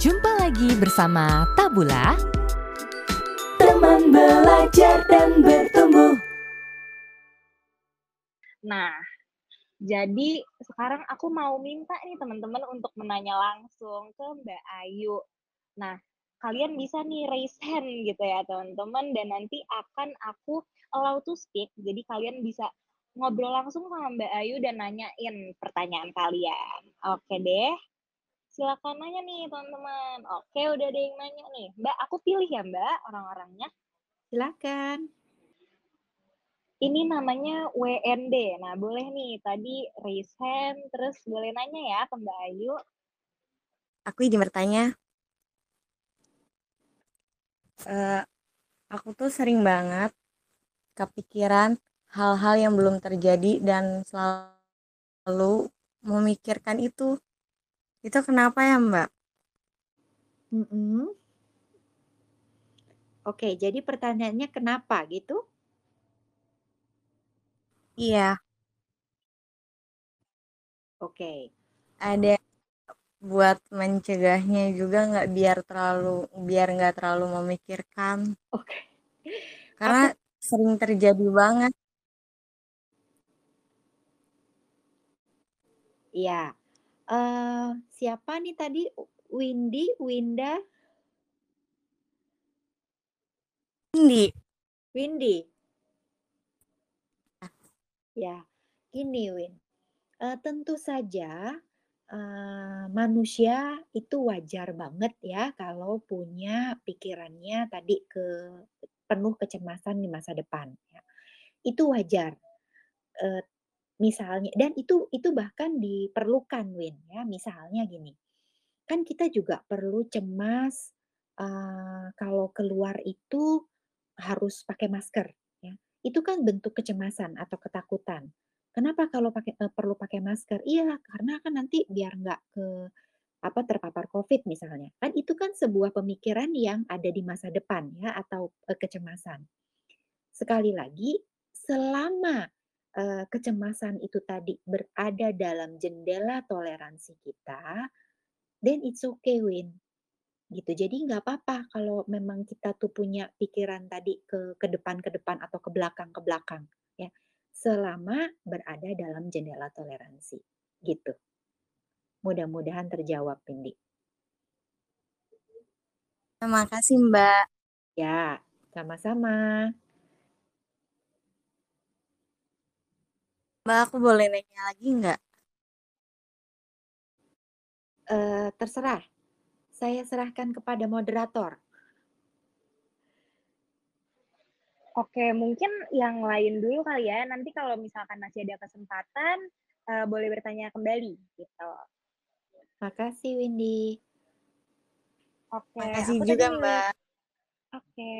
Jumpa lagi bersama Tabula Teman belajar dan bertumbuh Nah, jadi sekarang aku mau minta nih teman-teman untuk menanya langsung ke Mbak Ayu. Nah, kalian bisa nih raise hand gitu ya teman-teman dan nanti akan aku allow to speak. Jadi kalian bisa ngobrol langsung sama Mbak Ayu dan nanyain pertanyaan kalian. Oke deh. Silakan nanya nih teman-teman. Oke, udah ada yang nanya nih. Mbak, aku pilih ya Mbak orang-orangnya. Silakan. Ini namanya WND. Nah, boleh nih tadi raise hand, terus boleh nanya ya ke Mbak Ayu. Aku izin bertanya. Uh, aku tuh sering banget kepikiran hal-hal yang belum terjadi dan selalu memikirkan itu. Itu kenapa ya, Mbak? Mm -mm. Oke, jadi pertanyaannya kenapa gitu? Iya. Oke. Ada buat mencegahnya juga nggak biar terlalu biar nggak terlalu memikirkan. Oke. Karena Aku... sering terjadi banget. Iya. Uh, siapa nih tadi? Windy, Winda? Windy. Windy. Ya, gini Win, uh, tentu saja, uh, manusia itu wajar banget ya kalau punya pikirannya tadi ke penuh kecemasan di masa depan ya. Itu wajar, uh, misalnya dan itu itu bahkan diperlukan Win ya, misalnya gini, kan kita juga perlu cemas, uh, kalau keluar itu harus pakai masker itu kan bentuk kecemasan atau ketakutan. Kenapa kalau pakai uh, perlu pakai masker? Iya, karena kan nanti biar nggak ke apa terpapar COVID misalnya. Kan itu kan sebuah pemikiran yang ada di masa depan ya atau uh, kecemasan. Sekali lagi, selama uh, kecemasan itu tadi berada dalam jendela toleransi kita, then it's okay, Win gitu. Jadi nggak apa-apa kalau memang kita tuh punya pikiran tadi ke ke depan ke depan atau ke belakang ke belakang ya. Selama berada dalam jendela toleransi gitu. Mudah-mudahan terjawab Pindi. Terima kasih Mbak. Ya, sama-sama. Mbak, aku boleh nanya lagi nggak? Uh, terserah saya serahkan kepada moderator. Oke, mungkin yang lain dulu kali ya. Nanti kalau misalkan masih ada kesempatan, uh, boleh bertanya kembali gitu. Makasih Windy. Oke. Makasih juga tadi... Mbak. Oke,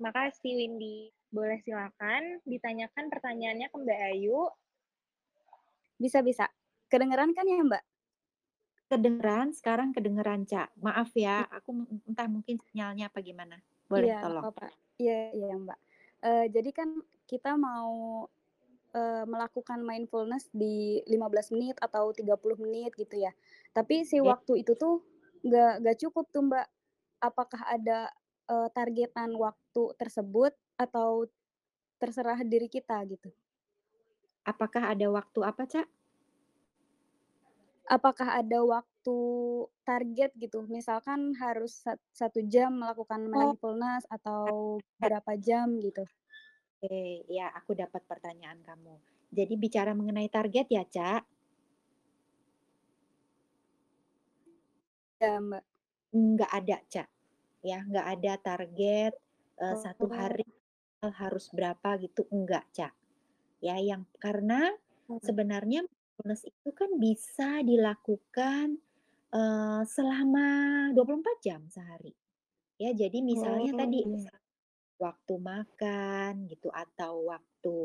makasih Windy. Boleh silakan ditanyakan pertanyaannya ke Mbak Ayu. Bisa bisa. Kedengeran kan ya Mbak? Kedengeran, sekarang kedengeran, Cak. Maaf ya, aku entah mungkin sinyalnya apa gimana. Boleh Iya, tolong? apa Iya iya, Mbak. Uh, jadi kan kita mau, uh, melakukan mindfulness di 15 menit atau 30 menit gitu ya. Tapi si waktu itu tuh nggak nggak cukup tuh, Mbak. Apakah ada, uh, targetan waktu tersebut atau terserah diri kita gitu? Apakah ada waktu apa, Cak? Apakah ada waktu target gitu? Misalkan harus satu jam melakukan oh. mindfulness atau berapa jam gitu? Oke, ya aku dapat pertanyaan kamu. Jadi bicara mengenai target ya, Cak? Ya, Mbak. Nggak ada, Cak. Ya, nggak ada target uh, oh. satu hari harus berapa gitu, enggak, Cak. Ya, yang karena oh. sebenarnya mindfulness itu kan bisa dilakukan, uh, selama 24 jam sehari. Ya, jadi misalnya oh. tadi, waktu makan gitu atau waktu,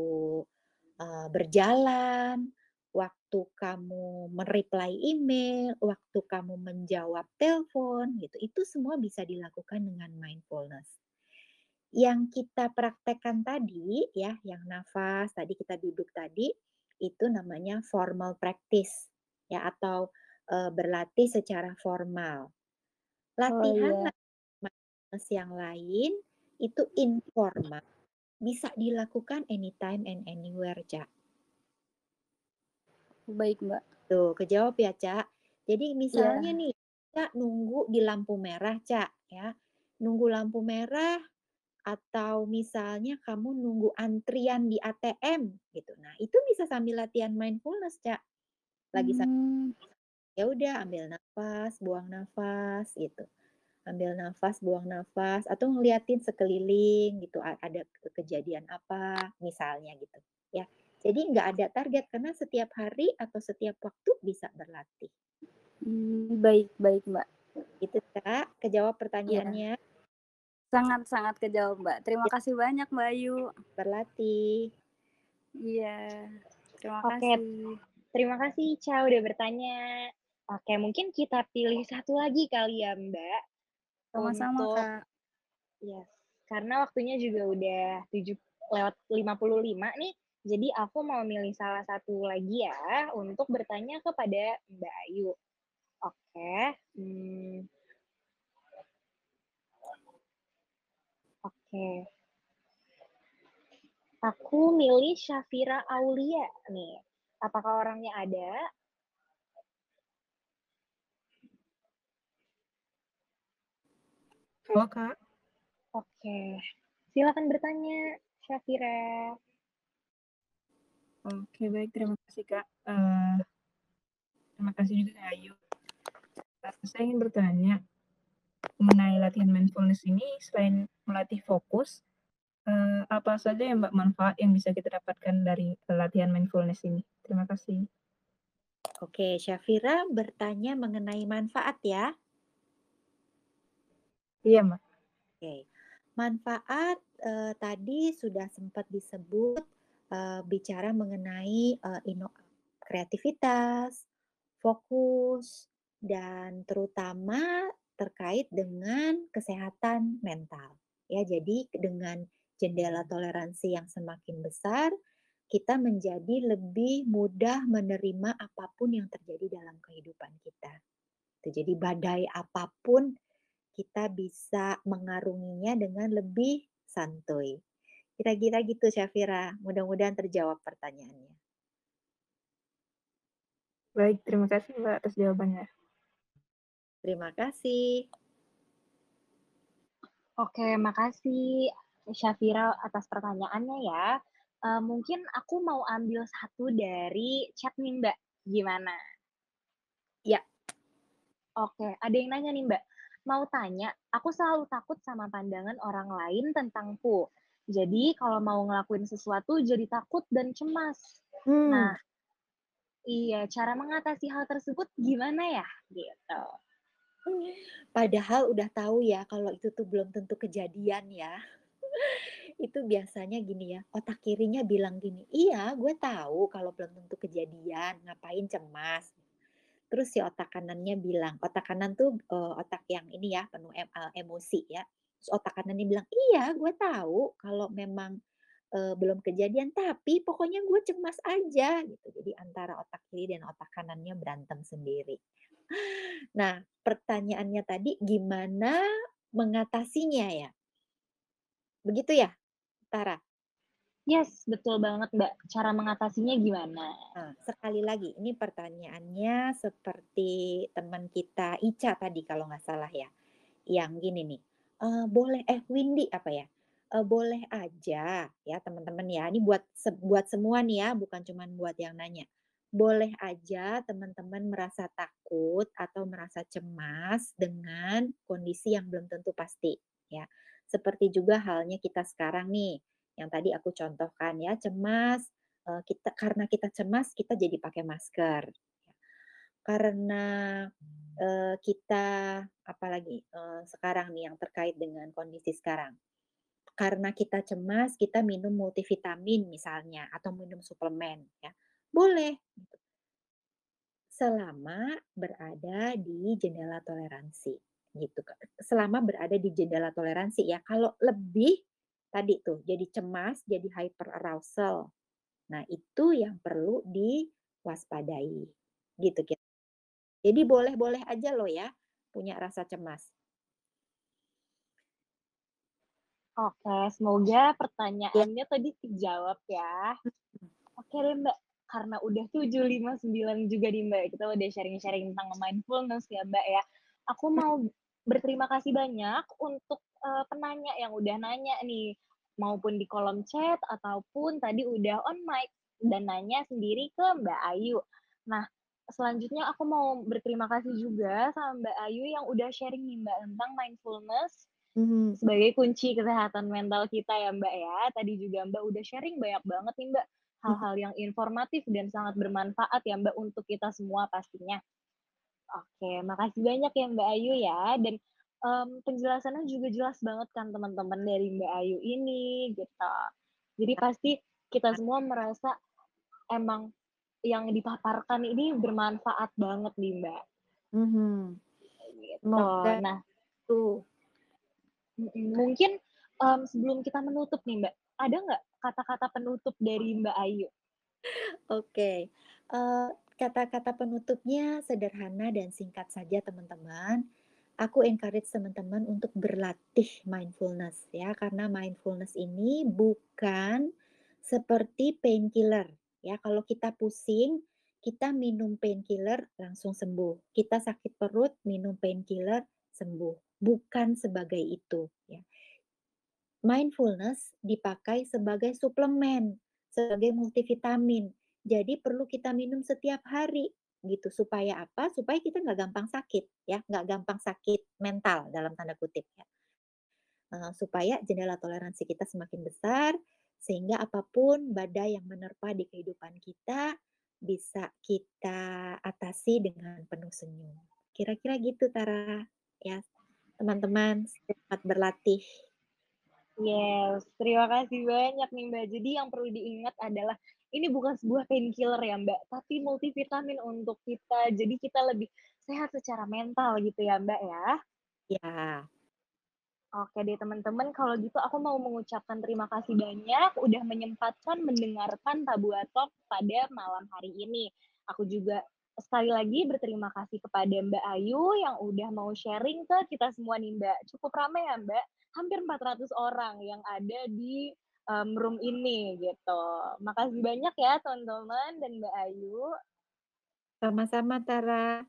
uh, berjalan, waktu kamu mereply email, waktu kamu menjawab telepon gitu, itu semua bisa dilakukan dengan mindfulness. Yang kita praktekkan tadi ya, yang nafas, tadi kita duduk tadi, itu namanya formal practice ya atau e, berlatih secara formal. Oh, Latihan iya. mindfulness yang lain itu informal, bisa dilakukan anytime and anywhere, Ca. Baik, Mbak. Tuh, kejawab ya, Ca. Jadi misalnya Iya. nih, Ca nunggu di lampu merah, Ca, ya. Nunggu lampu merah atau misalnya kamu nunggu antrian di ATM gitu. Nah, itu bisa sambil latihan mindfulness, Ca. Lagi Mmm. ya udah ambil nafas, buang nafas gitu. Ambil nafas, buang nafas atau ngeliatin sekeliling gitu, ada ke kejadian apa misalnya gitu, ya. Jadi nggak ada target karena setiap hari atau setiap waktu bisa berlatih. Mmm, baik baik, Mbak. Gitu, Kak, kejawab Iya. pertanyaannya? Sangat-sangat kejawab, Mbak. Terima Ya. kasih banyak, Mbak Ayu. Berlatih. Iya, terima Oke. kasih. Terima kasih, Ica, udah bertanya. Oke, mungkin kita pilih satu lagi kali ya, Mbak, Sama-sama, untuk Kak. yes, karena waktunya juga udah 7 lewat 55 nih, jadi aku mau milih salah satu lagi ya, untuk bertanya kepada Mbak Ayu. Oke, mmm Oke. Aku milih Syafira Aulia nih. Apakah orangnya ada? Halo, Kak. Oke. Silakan bertanya, Syafira. Oke, baik. Terima kasih, Kak. Eee terima kasih juga Kak Ayu. Saya ingin bertanya, mengenai latihan mindfulness ini selain melatih fokus, eee, apa saja ya Mbak manfaat yang bisa kita dapatkan dari latihan mindfulness ini? Terima kasih. Oke, Syafira bertanya mengenai manfaat ya? Iya, Mbak. Oke. Manfaat, eee, tadi sudah sempat disebut, eee, bicara mengenai, eee, ino kreativitas, fokus, dan terutama terkait dengan kesehatan mental, ya. Jadi dengan jendela toleransi yang semakin besar, kita menjadi lebih mudah menerima apa pun yang terjadi dalam kehidupan kita. Tuh, jadi badai apa pun kita bisa mengarunginya dengan lebih santuy. Kira-kira gitu, Syafira. Mudah-mudahan terjawab pertanyaannya. Baik, terima kasih Mbak atas jawabannya. Terima kasih. Oke, makasih Syafira atas pertanyaannya ya. Eee, mungkin aku mau ambil satu dari chat nih, Mbak, gimana? Ya. Oke, ada yang nanya nih, Mbak, mau tanya, aku selalu takut sama pandangan orang lain tentangku. Jadi kalau mau ngelakuin sesuatu jadi takut dan cemas. Hmm. Nah iya, cara mengatasi hal tersebut gimana ya? Gitu. Padahal udah tahu ya kalau itu tuh belum tentu kejadian ya. Itu biasanya gini ya, otak kirinya bilang gini, "Iya, gue tahu kalau belum tentu kejadian, ngapain cemas." Terus si otak kanannya bilang otak kanan tuh, eee, otak yang ini ya, penuh em eee, emosi ya. Terus otak kanannya bilang, "Iya, gue tahu kalau memang, eee, belum kejadian, tapi pokoknya gue cemas aja." Gitu. Jadi antara otak kiri dan otak kanannya berantem sendiri. Nah, pertanyaannya tadi gimana mengatasinya ya? Begitu ya, Tara? Yes, betul banget, Mbak. Cara mengatasinya gimana? Nah, sekali lagi, ini pertanyaannya seperti teman kita Ica tadi kalau nggak salah ya. Yang gini nih, eee, boleh eh, Windy apa ya, eee, boleh aja ya teman-teman ya, ini buat se buat semua nih ya, bukan cuman buat yang nanya. Boleh aja teman-teman merasa takut atau merasa cemas dengan kondisi yang belum tentu pasti, ya. Seperti juga halnya kita sekarang nih, yang tadi aku contohkan ya, cemas, kita karena kita cemas, kita jadi pakai masker. Karena, eee, kita apalagi, sekarang nih yang terkait dengan kondisi sekarang. Karena kita cemas, kita minum multivitamin misalnya atau minum suplemen ya, boleh. Gitu. Selama berada di jendela toleransi gitu. Selama berada di jendela toleransi ya. Kalau lebih tadi tuh jadi cemas, jadi hyper arousal. Nah, itu yang perlu diwaspadai. Gitu kita. Jadi boleh-boleh aja loh ya punya rasa cemas. Oke, semoga iya. pertanyaannya ya. tadi dijawab ya. Hmm. Oke deh Mbak, karena udah 7.59 juga nih, Mbak, kita udah sharing-sharing tentang mindfulness ya, Mbak, ya. Aku Mhm. mau berterima kasih banyak untuk, eee, penanya yang udah nanya nih, maupun di kolom chat ataupun tadi udah on mic dan nanya sendiri ke Mbak Ayu. Nah, selanjutnya aku mau berterima kasih juga sama Mbak Ayu yang udah sharing nih, Mbak, tentang mindfulness Mhm. sebagai kunci kesehatan mental kita ya, Mbak, ya. Tadi juga Mbak udah sharing banyak banget nih, Mbak. Hal-hal yang informatif dan sangat bermanfaat ya, Mbak, untuk kita semua pastinya. Oke, makasih banyak ya, Mbak Ayu ya, dan, mmm, penjelasannya juga jelas banget kan teman-teman dari Mbak Ayu ini, gitu. Jadi pasti kita semua merasa emang yang dipaparkan ini bermanfaat banget nih, Mbak. Mhm. Gitu. Semoga Nah tuh. Mungkin, mmm, sebelum kita menutup nih, Mbak, ada nggak kata-kata penutup dari Mbak Ayu? Oke, eee, kata-kata penutupnya sederhana dan singkat saja, teman-teman. Aku encourage teman-teman untuk berlatih mindfulness ya, karena mindfulness ini bukan seperti painkiller ya. Kalau kita pusing, kita minum painkiller langsung sembuh. Kita sakit perut, minum painkiller, sembuh. Bukan sebagai itu ya. Mindfulness dipakai sebagai suplemen, sebagai multivitamin. Jadi perlu kita minum setiap hari gitu. Supaya apa? Supaya kita nggak gampang sakit ya, nggak gampang sakit "mental" dalam tanda kutip ya. Eee, supaya jendela toleransi kita semakin besar, sehingga apa pun badai yang menerpa di kehidupan kita, bisa kita atasi dengan penuh senyum. Kira-kira gitu, Tara, ya. Teman-teman semangat berlatih. Yes, terima kasih banyak nih, Mbak. Jadi yang perlu diingat adalah ini bukan sebuah painkiller ya, Mbak, tapi multivitamin untuk kita. Jadi kita lebih sehat secara mental gitu ya, Mbak, ya. Iya. Oke deh, teman-teman, kalau gitu aku mau mengucapkan terima kasih banyak udah menyempatkan mendengarkan Tabua Talk pada malam hari ini. Aku juga sekali lagi berterima kasih kepada Mbak Ayu yang udah mau sharing ke kita semua nih, Mbak. Cukup ramai ya, Mbak, hampir 400 orang yang ada di, mmm, room ini gitu. Makasih banyak ya teman-teman dan Mbak Ayu. Sama-sama, Tara.